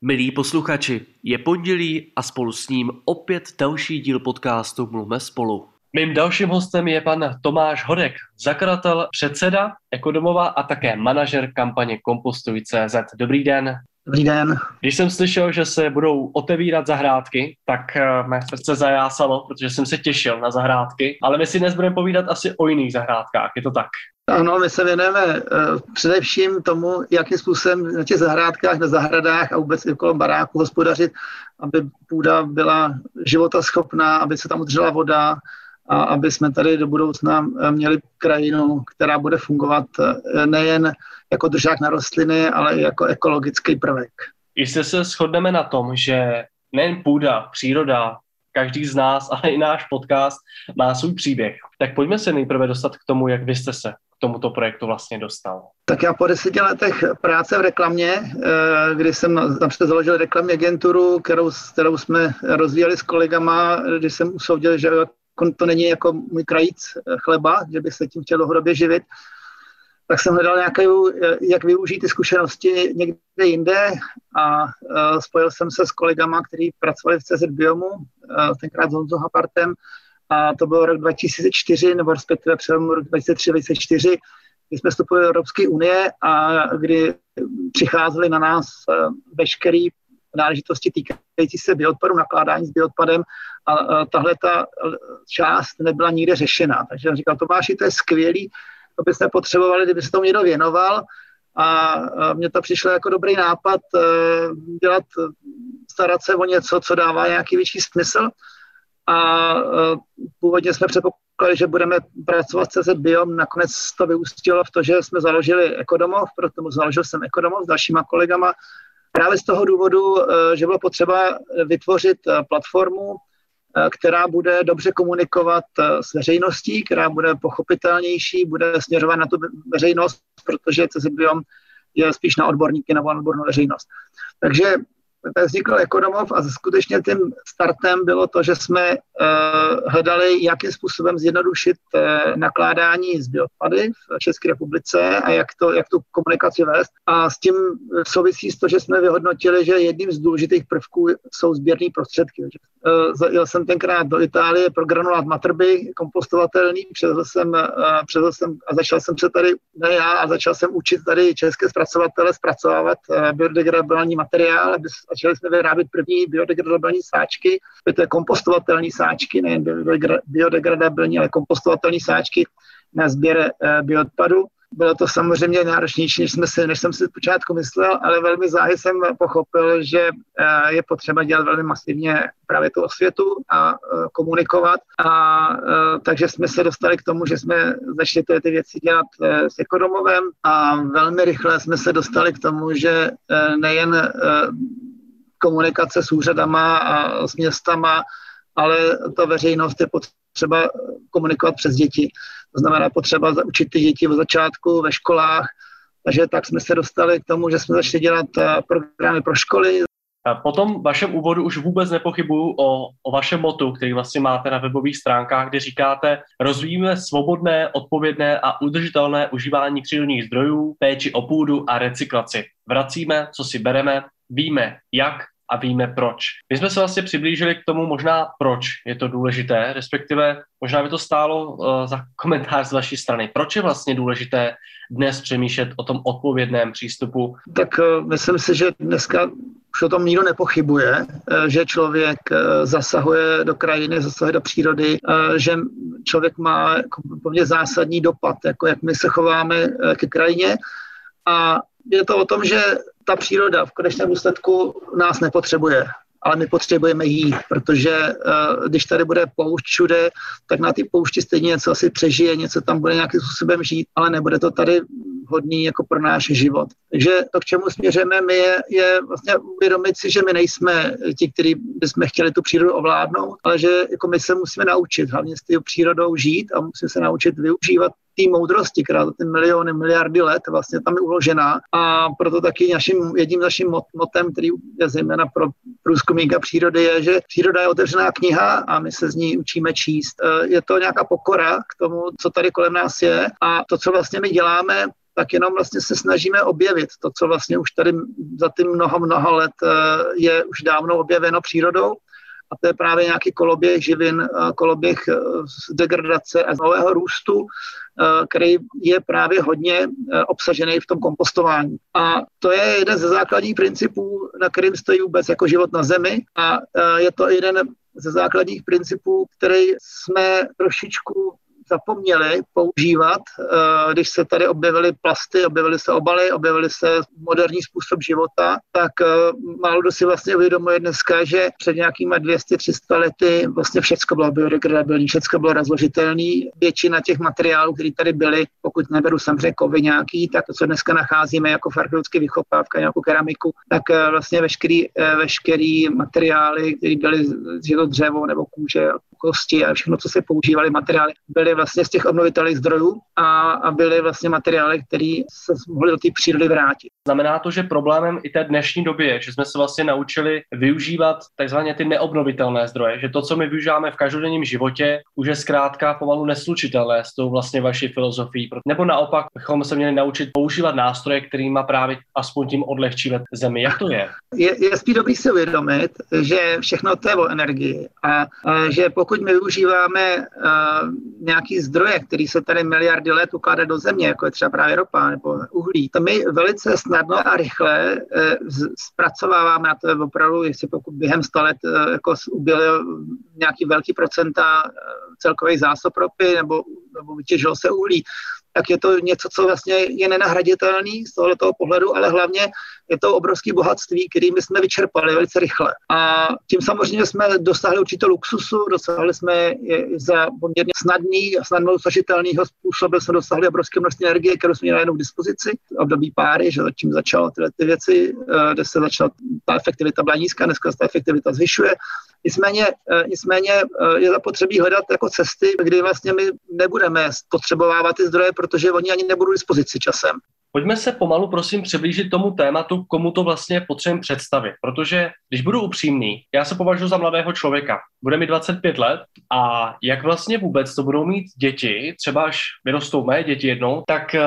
Milí posluchači, je pondělí a spolu s ním opět další díl podcastu Mluvme spolu. Mým dalším hostem je pan Tomáš Hodek, zakladatel, předseda Ekodomova a také manažer kampaně Kompostuj.cz. Dobrý den. Dobrý den. Když jsem slyšel, že se budou otevírat zahrádky, tak eh, mé srdce zajásalo, protože jsem se těšil na zahrádky, ale my si dnes budeme povídat asi o jiných zahrádkách, je to tak? Ano, my se věnujeme uh, především tomu, jakým způsobem na těch zahrádkách, na zahradách a vůbec i kolem baráku hospodařit, aby půda byla životaschopná, aby se tam udržela voda a aby jsme tady do budoucna eh, měli krajinu, která bude fungovat nejen jako držák na rostliny, ale i jako ekologický prvek. Jestli se shodneme na tom, že nejen půda, příroda, každý z nás, ale i náš podcast má svůj příběh, tak pojďme se nejprve dostat k tomu, jak vy jste se tomuto projektu vlastně dostal. Tak já po deseti letech práce v reklamě, eh, kdy jsem například založil reklamní agenturu, kterou, kterou jsme rozvíjeli s kolegama, když jsem usoudil, že to není jako můj krajíc chleba, že bych se tím chtěl dlouhodobě živit, tak jsem hledal nějaké, jak využít ty zkušenosti někde jinde a spojil jsem se s kolegama, kteří pracovali v CZ Biomu, tenkrát s Honzo Hapartem, a to byl rok 2004, nebo respektive přelom rok 2003-2004, kdy jsme vstupovali do Evropské unie a kdy přicházely na nás uh, veškeré náležitosti týkající se bioodpadu, nakládání s bioodpadem a tahle ta část nebyla nikde řešena. Takže jsem říkal, Tomáši, to je skvělý, to byste potřebovali, kdyby se tomu někdo věnoval. A mně to přišlo jako dobrý nápad dělat, starat se o něco, co dává nějaký větší smysl. A e, původně jsme předpokládali, že budeme pracovat se Biom, nakonec to vyústilo v to, že jsme založili Ekodomov, proto založil jsem Ekodomov s dalšíma kolegama, právě z toho důvodu, e, že bylo potřeba vytvořit platformu, Eh, která bude dobře komunikovat s veřejností, která bude pochopitelnější, bude směřovat na tu veřejnost, protože CZBIOM je spíš na odborníky nebo na odbornou veřejnost. Takže tak vznikl Ekonomov a skutečně tím startem bylo to, že jsme uh, hledali, jakým způsobem zjednodušit uh, nakládání z bioodpady v České republice a jak, to, jak tu komunikaci vést. A s tím souvisí s to, že jsme vyhodnotili, že jedním z důležitých prvků jsou sběrné prostředky. Uh, jel jsem tenkrát do Itálie pro granulát matrby, kompostovatelný, převezl jsem, převezl jsem a začal jsem se tady, ne já, a začal jsem učit tady české zpracovatele zpracovávat biodegradabilní materiál, aby začali jsme vyrábět první biodegradabilní sáčky, to je kompostovatelné sáčky, nejen biodegradabilní, ale kompostovatelné sáčky na sběr eh, bioodpadu. Bylo to samozřejmě náročnější, než, jsme si, než jsem si počátku myslel, ale velmi záhy jsem pochopil, že eh, je potřeba dělat velmi masivně právě tu osvětu a eh, komunikovat. A takže jsme se dostali k tomu, že jsme začali ty, ty věci dělat s ekodomovem a velmi rychle jsme se dostali k tomu, že nejen komunikace s úřadama a s městama, ale ta veřejnost je potřeba komunikovat přes děti. To znamená potřeba učit ty děti od začátku ve školách, takže tak jsme se dostali k tomu, že jsme začali dělat eh, programy pro školy. Po tom vašem úvodu už vůbec nepochybuju o, o vašem motu, který vlastně máte na webových stránkách, kde říkáte, rozvíjíme svobodné, odpovědné a udržitelné užívání přírodních zdrojů, péči o půdu a recyklaci. Vracíme, co si bereme, Víme jak a víme proč. My jsme se vlastně přiblížili k tomu možná proč je to důležité, respektive možná by to stálo uh, za komentář z vaší strany. Proč je vlastně důležité dnes přemýšlet o tom odpovědném přístupu? Tak uh, myslím si, že dneska už o tom nikdo nepochybuje, uh, že člověk zasahuje do krajiny, zasahuje do přírody, že člověk má jako poměrně zásadní dopad, jako jak my se chováme ke krajině a je to o tom, že ta příroda v konečném důsledku nás nepotřebuje, ale my potřebujeme jí, protože uh, když tady bude poušť všude, tak na ty poušti stejně něco asi přežije, něco tam bude nějakým způsobem žít, ale nebude to tady hodný jako pro náš život. Takže to, k čemu směřujeme my, je, je vlastně uvědomit si, že my nejsme ti, kteří bychom chtěli tu přírodu ovládnout, ale že jako my se musíme naučit hlavně s tou přírodou žít a musíme se naučit využívat té moudrosti, která za ty miliony, miliardy let vlastně tam je uložená. A proto taky naším, jedním naším motem, který je zejména pro průzkumníka přírody, je, že příroda je otevřená kniha a my se z ní učíme číst. E, je to nějaká pokora k tomu, co tady kolem nás je a to, co vlastně my děláme, tak jenom vlastně se snažíme objevit to, co vlastně už tady za ty mnoho, mnoho let eh, je už dávno objeveno přírodou a to je právě nějaký koloběh živin, koloběh z degradace a z nového růstu, který je právě hodně obsažený v tom kompostování. A to je jeden ze základních principů, na kterým stojí vůbec jako život na Zemi a je to jeden ze základních principů, který jsme trošičku zapomněli používat, eh, když se tady objevily plasty, objevily se obaly, objevily se moderní způsob života, tak eh, málo kdo si vlastně uvědomuje dneska, že před nějakými 200-300 lety vlastně všechno bylo biodegradabilní, všechno bylo rozložitelné. Většina těch materiálů, které tady byly, pokud neberu samozřejmě kovy nějaký, tak to, co dneska nacházíme jako farchologické vychopávka, nějakou keramiku, tak eh, vlastně veškerý, veškerý materiály, které byly, to dřevo nebo kůže, kosti a všechno, co se používali materiály, byly vlastně z těch obnovitelných zdrojů a, a byly vlastně materiály, které se mohly do té přírody vrátit. Znamená to, že problémem i té dnešní doby je, že jsme se vlastně naučili využívat takzvaně ty neobnovitelné zdroje, že to, co my využíváme v každodenním životě, už je zkrátka pomalu neslučitelné s tou vlastně vaší filozofií. Nebo naopak bychom se měli naučit používat nástroje, kterými právě aspoň tím odlehčíme zemi. Jak to je? Je, je spíš dobrý si uvědomit, že všechno to je o energii a, a že pokud my využíváme uh, nějaký zdroje, který se tady miliardy let ukládá do země, jako je třeba právě ropa nebo uhlí, to my velice snadno a rychle uh, zpracováváme a to je opravdu, jestli pokud během 100 let uh, jako ubyly nějaký velký procenta uh, celkových zásob ropy nebo, nebo vytěžilo se uhlí, tak je to něco, co vlastně je nenahraditelný z tohoto pohledu, ale hlavně je to obrovské bohatství, kterými jsme vyčerpali velice rychle. A tím samozřejmě jsme dosáhli určitě luxusu, dosáhli jsme za poměrně snadný a snadno dosažitelného způsobu, jsme dosáhli obrovské množství energie, kterou jsme měli jenom k dispozici. Období páry, že tím začalo tyhle ty věci, eh, kde se začala ta efektivita byla nízká, dneska se ta efektivita zvyšuje. Nicméně, eh, nicméně eh, je zapotřebí hledat jako cesty, kdy vlastně my nebudeme potřebovávat ty zdroje, protože oni ani nebudou dispozici časem. Pojďme se pomalu, prosím, přiblížit tomu tématu, komu to vlastně potřebujeme představit. Protože, když budu upřímný, já se považuji za mladého člověka. Bude mi 25 let a jak vlastně vůbec to budou mít děti, třeba až vyrostou mé děti jednou, tak uh,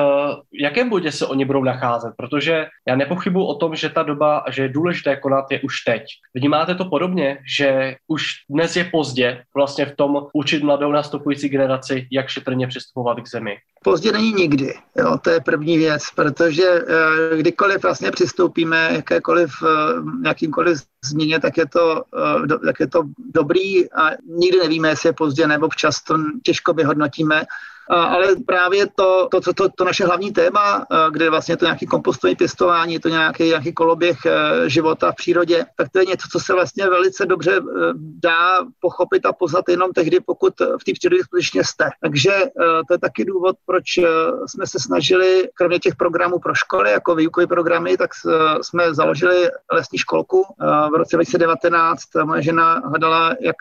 v jakém bodě se oni budou nacházet? Protože já nepochybuji o tom, že ta doba, že je důležité konat je už teď. Vnímáte to podobně, že už dnes je pozdě vlastně v tom učit mladou nastupující generaci, jak šetrně přistupovat k zemi? Pozdě není nikdy, jo, to je první věc, protože eh, kdykoliv vlastně přistoupíme jakékoliv, eh, jakýmkoliv změně, tak je, to, eh, tak je to dobrý a nikdy nevíme, jestli je pozdě nebo včas, to těžko vyhodnotíme ale právě to, to, to, to, to naše hlavní téma, kde vlastně to nějaký kompostovní pěstování, to nějaký, nějaký koloběh e, života v přírodě, tak to je něco, co se vlastně velice dobře e, dá pochopit a poznat jenom tehdy, pokud v té přírodě skutečně jste. Takže e, to je taky důvod, proč jsme se snažili, kromě těch programů pro školy, jako výukové programy, tak jsme založili lesní školku. V roce 2019 moje žena hledala, jak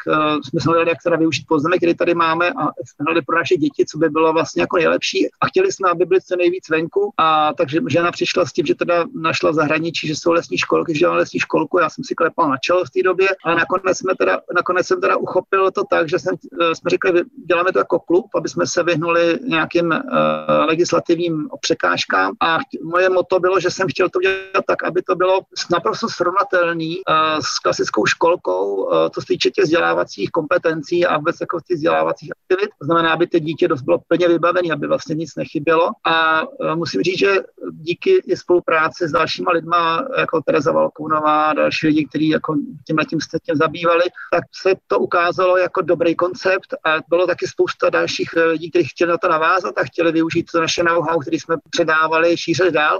jsme se hledali, jak teda využít pozemek, který tady máme a hledali pro naše děti, co by bylo vlastně jako nejlepší a chtěli jsme, aby byli co nejvíc venku. A takže žena přišla s tím, že teda našla v zahraničí, že jsou lesní školky, že dělala lesní školku, já jsem si klepal na čelo v té době. A nakonec, jsme teda, nakonec jsem teda uchopil to tak, že jsem, eh, jsme řekli, děláme to jako klub, aby jsme se vyhnuli nějakým uh, legislativním překážkám. A moje moto bylo, že jsem chtěl to dělat tak, aby to bylo naprosto srovnatelný uh, s klasickou školkou, uh, co se týče těch vzdělávacích kompetencí a vůbec jako těch vzdělávacích aktivit. To znamená, aby to dítě bylo plně vybavený, aby vlastně nic nechybělo. A e, musím říct, že díky i spolupráci s dalšíma lidma, jako Tereza Valkounová a další lidi, kteří jako tím se tím zabývali, tak se to ukázalo jako dobrý koncept a bylo taky spousta dalších lidí, kteří chtěli na to navázat a chtěli využít to naše know-how, který jsme předávali, šířili dál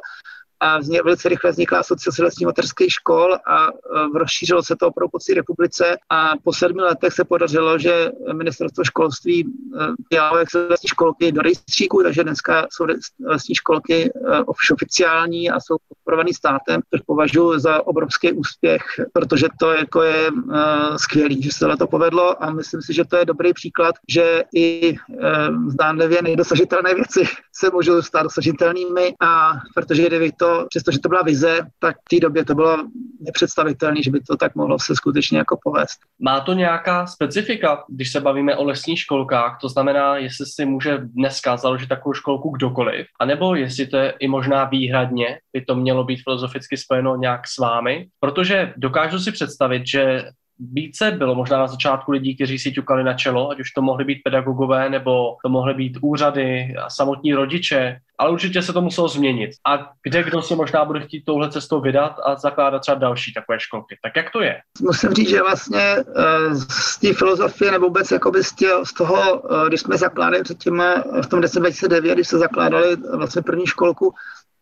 a vznik, velice rychle vznikla asociace lesních mateřských škol a e, rozšířilo se to opravdu po celé republice. A po sedmi letech se podařilo, že ministerstvo školství dělalo jak lesní školky do rejstříku, takže dneska jsou lesní školky e, oficiální a jsou podporovaný státem, což považuji za obrovský úspěch, protože to jako je uh, skvělý, že se to povedlo a myslím si, že to je dobrý příklad, že i zdánlivě nejdosažitelné věci se můžou stát dosažitelnými a protože kdyby to to, přestože to byla vize, tak v té době to bylo nepředstavitelné, že by to tak mohlo se skutečně jako povést. Má to nějaká specifika, když se bavíme o lesních školkách, to znamená, jestli si může dneska založit takovou školku kdokoliv, anebo jestli to je i možná výhradně, by to mělo být filozoficky spojeno nějak s vámi, protože dokážu si představit, že více bylo možná na začátku lidí, kteří si ťukali na čelo, ať už to mohly být pedagogové, nebo to mohly být úřady a samotní rodiče, ale určitě se to muselo změnit. A kde kdo si možná bude chtít touhle cestou vydat a zakládat třeba další takové školky. Tak jak to je? Musím říct, že vlastně eh, z té filozofie nebo vůbec jakoby z, tě, z toho, eh, když jsme zakládali před těma, v tom 2009, když se zakládali vlastně první školku,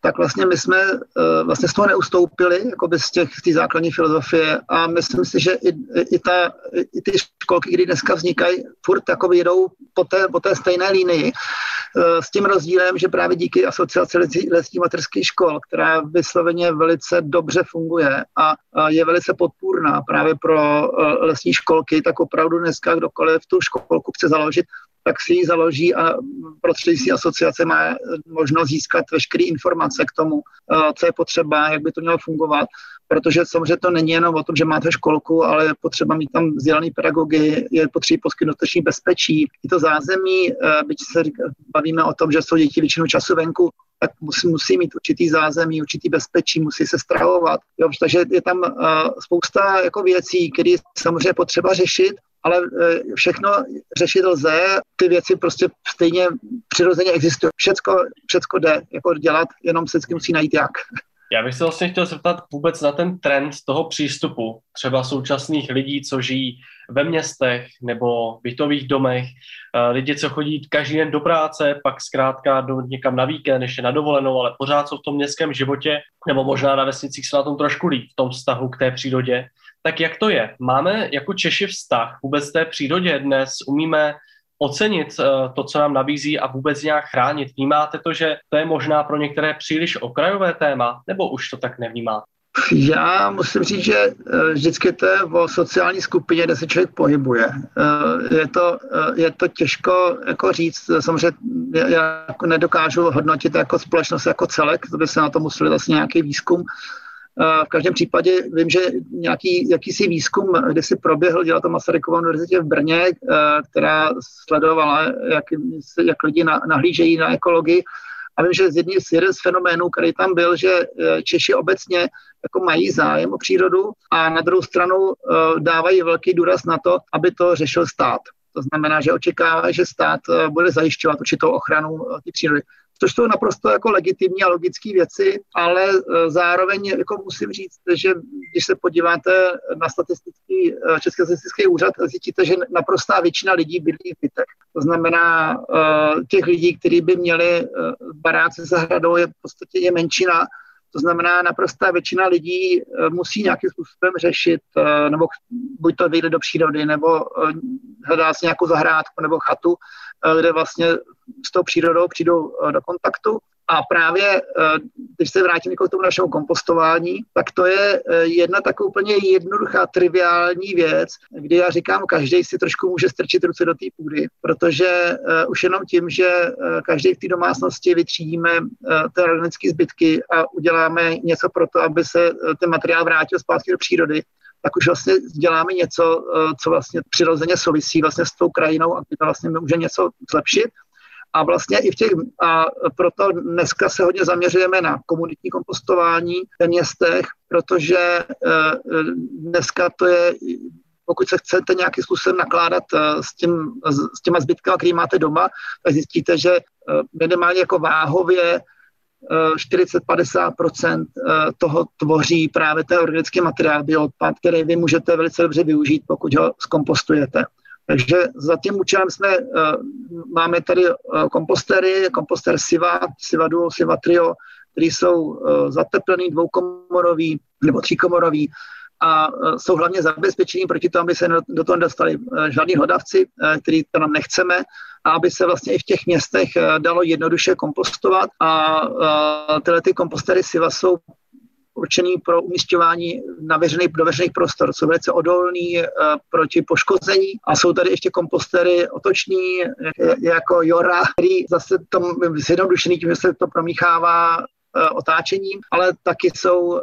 tak vlastně my jsme uh, vlastně z toho neustoupili, jako z těch z té základní filozofie a myslím si, že i, i, ta, i ty školky, kdy dneska vznikají, furt jako jedou po té, po té stejné linii uh, s tím rozdílem, že právě díky asociaci lesních materských škol, která vysloveně velice dobře funguje a, je velice podpůrná právě pro uh, lesní školky, tak opravdu dneska kdokoliv tu školku chce založit, tak si ji založí a prostřednictvím asociace má možnost získat veškeré informace k tomu, eh, co je potřeba, jak by to mělo fungovat, protože samozřejmě to není jenom o tom, že máte školku, ale je potřeba mít tam vzdělaný pedagogy, je potřeba poskytnout bezpečí. I to zázemí, eh, byť se bavíme o tom, že jsou děti většinu času venku, tak musí, musí mít určitý zázemí, určitý bezpečí, musí se stravovat. Jo, takže je tam uh, spousta jako věcí, které samozřejmě potřeba řešit ale e, všechno řešit lze, ty věci prostě stejně přirozeně existují. Všecko, všecko jde jako dělat, jenom se vždycky musí najít jak. Já bych se vlastně chtěl zeptat vůbec na ten trend toho přístupu třeba současných lidí, co žijí ve městech nebo bytových domech, e, lidi, co chodí každý den do práce, pak zkrátka do, někam na víkend, ještě na dovolenou, ale pořád jsou v tom městském životě, nebo možná na vesnicích se na tom trošku líp, v tom vztahu k té přírodě. Tak jak to je? Máme jako Češi vztah vůbec té přírodě dnes? Umíme ocenit uh, to, co nám nabízí a vůbec nějak chránit? Vnímáte to, že to je možná pro některé příliš okrajové téma, nebo už to tak nevnímáte? Já musím říct, že eh, vždycky to je o sociální skupině, kde se člověk pohybuje. Eh, je to, je to těžko jako říct, samozřejmě já nedokážu hodnotit jako společnost jako celek, to by se na to museli vlastně nějaký výzkum v každém případě vím, že nějaký jakýsi výzkum, kde si proběhl, dělala to Masarykova univerzitě v Brně, eh, která sledovala, jak, jak lidi nahlížejí na ekologii. A vím, že z jedný, z jeden z fenoménů, který tam byl, že eh, Češi obecně jako mají zájem o přírodu a na druhou stranu eh, dávají velký důraz na to, aby to řešil stát. To znamená, že očekává, že stát bude zajišťovat určitou ochranu té přírody což jsou naprosto jako legitimní a logické věci, ale e, zároveň jako musím říct, že když se podíváte na statistický, e, Český statistický úřad, zjistíte, že naprostá většina lidí bydlí v bytech. To znamená, e, těch lidí, kteří by měli baráce za hradou, je v podstatě je menšina, to znamená, naprostá většina lidí musí nějakým způsobem řešit, nebo buď to vyjde do přírody, nebo hledá si nějakou zahrádku nebo chatu, kde vlastně s tou přírodou přijdou eh, do kontaktu. A právě, eh, když se vrátím k tomu našemu kompostování, tak to je eh, jedna taková úplně jednoduchá, triviální věc, kdy já říkám, každý si trošku může strčit ruce do té půdy, protože už jenom tím, že každý v té domácnosti vytřídíme ty organické zbytky a uděláme něco pro to, aby se ten materiál vrátil zpátky do přírody, tak už vlastně děláme něco, co vlastně přirozeně souvisí vlastně s tou krajinou a to vlastně může něco zlepšit. A vlastně i v těch, a proto dneska se hodně zaměřujeme na komunitní kompostování ve městech, protože eh, dneska to je pokud se chcete nějakým způsobem nakládat eh, s, tím, s těma zbytkama, který máte doma, tak zjistíte, že eh, minimálně jako váhově 40-50% toho tvoří právě ten organický materiál, bioodpad, který vy můžete velice dobře využít, pokud ho zkompostujete. Takže za tím účelem jsme, uh, máme tady kompostery, komposter Siva, Siva Duo, Siva Trio, který jsou zateplený, dvoukomorový nebo tříkomorový a jsou hlavně zabezpečení proti tomu, aby se do toho dostali uh, žádní hlodavci, uh, který to nám nechceme, a aby se vlastně i v těch městech dalo jednoduše kompostovat. A tyhle ty kompostery Siva jsou určený pro umístěvání na veřejný, do veřejných prostor, jsou velice odolný uh, proti poškození. A jsou tady ještě kompostery otoční, jako Jora, který zase tam zjednodušený tím, že se to promíchává otáčením, ale taky jsou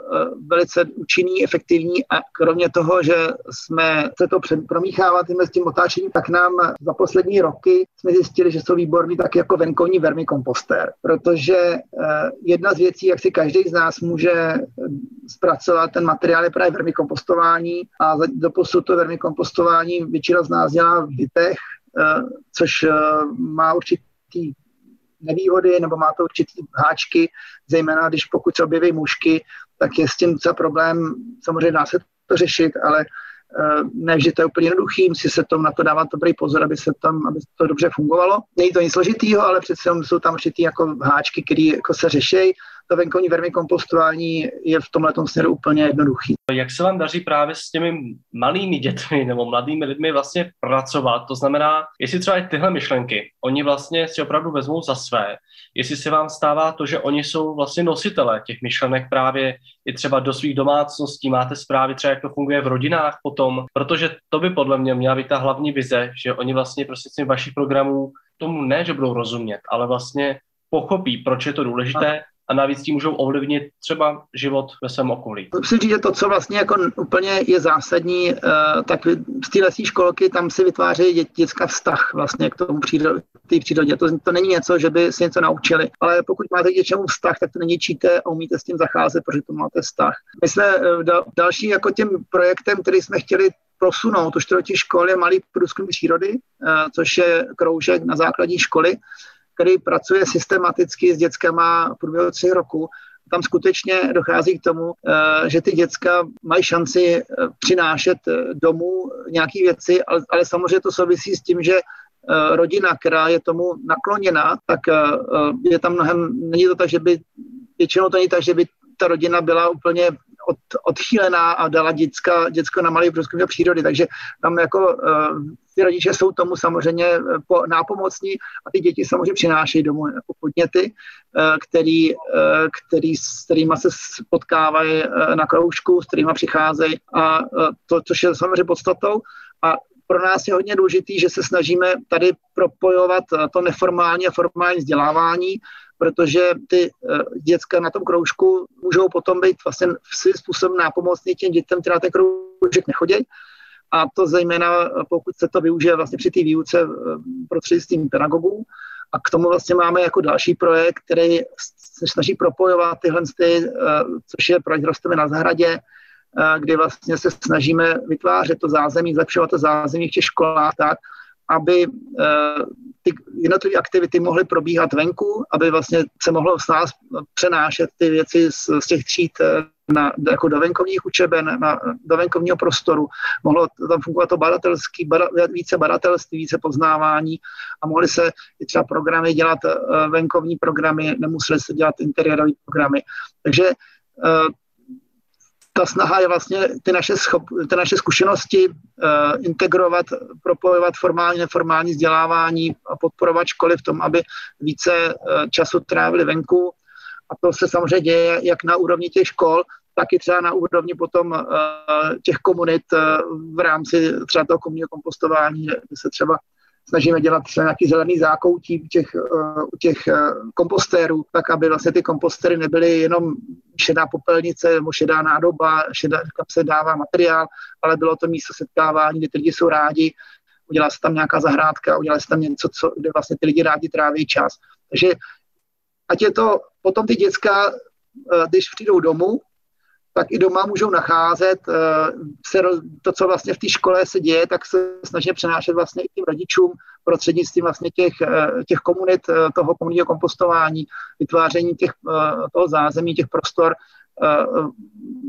velice účinný, efektivní a kromě toho, že jsme se to promíchávat s tím otáčením, tak nám za poslední roky jsme zjistili, že jsou výborný tak jako venkovní vermikompostér, protože jedna z věcí, jak si každý z nás může zpracovat ten materiál je právě vermikompostování a doposud to vermikompostování většina z nás dělá v bytech, eh, což eh, má určitý nevýhody nebo má to určitý háčky, zejména když pokud se objeví mušky, tak je s tím docela problém, samozřejmě dá se to řešit, ale eh, ne že to je úplně jednoduchý, musí se tom na to dávat dobrý pozor, aby se tam, aby to dobře fungovalo. Není to nic složitýho, ale přece jsou tam určitý jako háčky, které jako se řeší to venkovní vermikompostování je v tomhle směru úplně jednoduchý. Jak se vám daří právě s těmi malými dětmi nebo mladými lidmi vlastně pracovat? To znamená, jestli třeba i tyhle myšlenky, oni vlastně si opravdu vezmou za své, jestli se vám stává to, že oni jsou vlastně nositelé těch myšlenek právě i třeba do svých domácností, máte zprávy třeba, jak to funguje v rodinách potom, protože to by podle mě měla být ta hlavní vize, že oni vlastně prostě vašich programů tomu ne, že budou rozumět, ale vlastně pochopí, proč je to důležité a navíc tím můžou ovlivnit třeba život ve svém okolí. Musím říct, že to, co vlastně jako úplně je zásadní, eh, tak z té lesní školky tam si vytváří dě, dětská vztah vlastně k tomu přírodě, přírodě. To, to není něco, že by si něco naučili, ale pokud máte k něčemu vztah, tak to neníčíte a umíte s tím zacházet, protože to máte vztah. My jsme eh, dal, další jako tím projektem, který jsme chtěli prosunout, už to školy je malý průzkum přírody, eh, což je kroužek na základní školy, který pracuje systematicky s dětskama v průběhu tři roku. Tam skutečně dochází k tomu, eh, že ty děcka mají šanci eh, přinášet eh, domů nějaké věci, ale, ale samozřejmě to souvisí s tím, že rodina, která je tomu nakloněná, tak je tam mnohem, není to tak, že by, většinou to není tak, že by ta rodina byla úplně od, odchýlená a dala děcka, děcko na malý průzkum do přírody. Takže tam jako ty rodiče jsou tomu samozřejmě eh, po, nápomocní a ty děti samozřejmě přinášejí domů jako podněty, uh, který, uh, který, s kterými se potkávají na kroužku, s kterými přicházejí a to, což je samozřejmě podstatou. A pro nás je hodně důležité, že se snažíme tady propojovat to neformální a formální vzdělávání protože ty děcka na tom kroužku můžou potom být vlastně svým způsobem nápomocný těm dětem, které na ten kroužek nechodí. A to zejména, eh, pokud se to využije vlastně při té výuce uh, prostřednictvím pedagogů. A k tomu vlastně máme jako další projekt, který se snaží propojovat tyhle, ty, uh, což je projekt Rosteme na zahradě, kdy vlastně se snažíme vytvářet to zázemí, zlepšovat to zázemí v těch školách tak, aby ty jednotlivé aktivity mohly probíhat venku, aby vlastně se mohlo s nás přenášet ty věci z, z těch tříd eh, na, jako do venkovních učeben, na, do venkovního prostoru. Mohlo tam fungovat to badatelský, bada, více badatelství, více poznávání a mohly se třeba programy dělat, eh, venkovní programy, nemusely se dělat interiérové programy. Takže eh, ta snaha je vlastně ty naše, schop, ty naše zkušenosti uh, integrovat, propojovat formální, neformální vzdělávání a podporovat školy v tom, aby více uh, času trávili venku. A to se samozřejmě děje jak na úrovni těch škol, tak i třeba na úrovni potom uh, těch komunit uh, v rámci třeba toho komunního kompostování, kde se třeba snažíme dělat třeba nějaký zelený zákoutí u těch, eh, u těch kompostérů, tak aby vlastně ty kompostéry nebyly jenom šedá popelnice nebo šedá nádoba, šedá, kam se dává materiál, ale bylo to místo setkávání, kde ty lidi jsou rádi, udělá se tam nějaká zahrádka, udělá se tam něco, co, kde vlastně ty lidi rádi tráví čas. Takže ať je to potom ty děcka, eh, když přijdou domů, tak i doma můžou nacházet eh, se, to, co vlastně v té škole se děje, tak se snaží přenášet vlastně i těm rodičům prostřednictvím vlastně těch, eh, těch komunit, toho komunitního kompostování, vytváření těch, toho zázemí, těch prostor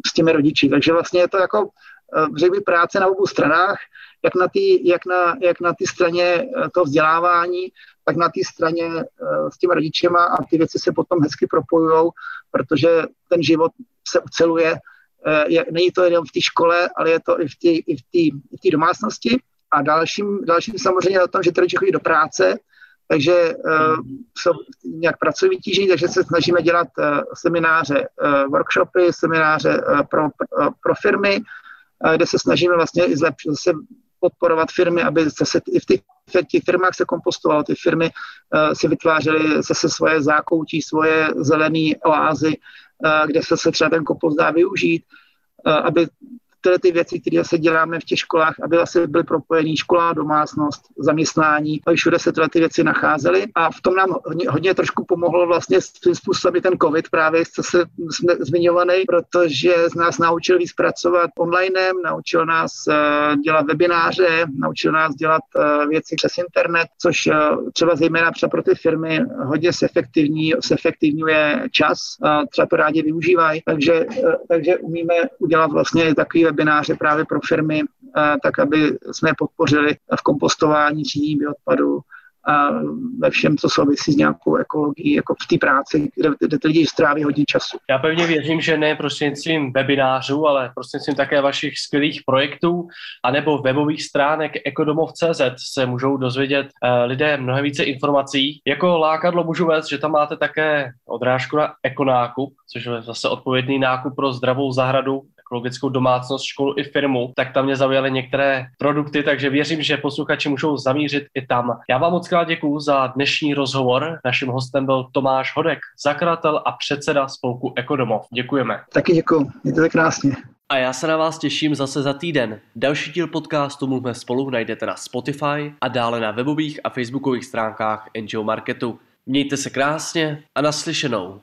s těmi rodiči. Takže vlastně je to jako řekl bych, práce na obou stranách, jak na té jak na, jak na straně toho vzdělávání, tak na té straně s těmi rodičema a ty věci se potom hezky propojují, protože ten život se uceluje. Eh, není to jenom v té škole, ale je to i v té i v v té domácnosti. A dalším, dalším samozřejmě je o tom, že ty rodiče chodí do práce, takže uh, jsou nějak pracoví vytížení, takže se snažíme dělat uh, semináře, uh, workshopy, semináře uh, pro, uh, pro firmy, kde se snažíme vlastně i zlepšit, zase podporovat firmy, aby zase i v těch těch firmách se kompostovalo, ty firmy si vytvářely zase svoje zákoutí, svoje zelené oázy, kde se, se třeba ten kompost dá využít, aby tyhle ty věci, které se děláme v těch školách, aby vlastně byly propojený škola, domácnost, zaměstnání, aby všude se tyhle ty věci nacházely. A v tom nám hodně, hodně trošku pomohlo vlastně tím způsobem ten COVID právě, co se jsme zmiňovaný, protože z nás naučil víc pracovat online, naučil nás uh, dělat webináře, naučil nás dělat uh, věci přes internet, což uh, třeba zejména třeba pro ty firmy hodně efektivní, efektivňuje čas, třeba to rádi využívají, takže, takže umíme udělat vlastně takový webináře právě pro firmy, tak aby jsme podpořili v kompostování, třídění odpadu, a ve všem, co souvisí s nějakou ekologií, jako v té práci, kde, kde ty lidi stráví hodně času. Já pevně věřím, že ne prostřednictvím webinářů, ale prostřednictvím také vašich skvělých projektů anebo webových stránek ekodomov.cz se můžou dozvědět uh, lidé mnohem více informací. Jako lákadlo můžu vést, že tam máte také odrážku na ekonákup, což je zase odpovědný nákup pro zdravou zahradu ekologickou domácnost, školu i firmu, tak tam mě zaujaly některé produkty, takže věřím, že posluchači můžou zamířit i tam. Já vám moc krát děkuji za dnešní rozhovor. Naším hostem byl Tomáš Hodek, zakladatel a předseda spolku Ekodomov. Děkujeme. Taky děkuji, mějte se krásně. A já se na vás těším zase za týden. Další díl podcastu Mluvme spolu najdete na Spotify a dále na webových a facebookových stránkách NGO Marketu. Mějte se krásně a naslyšenou.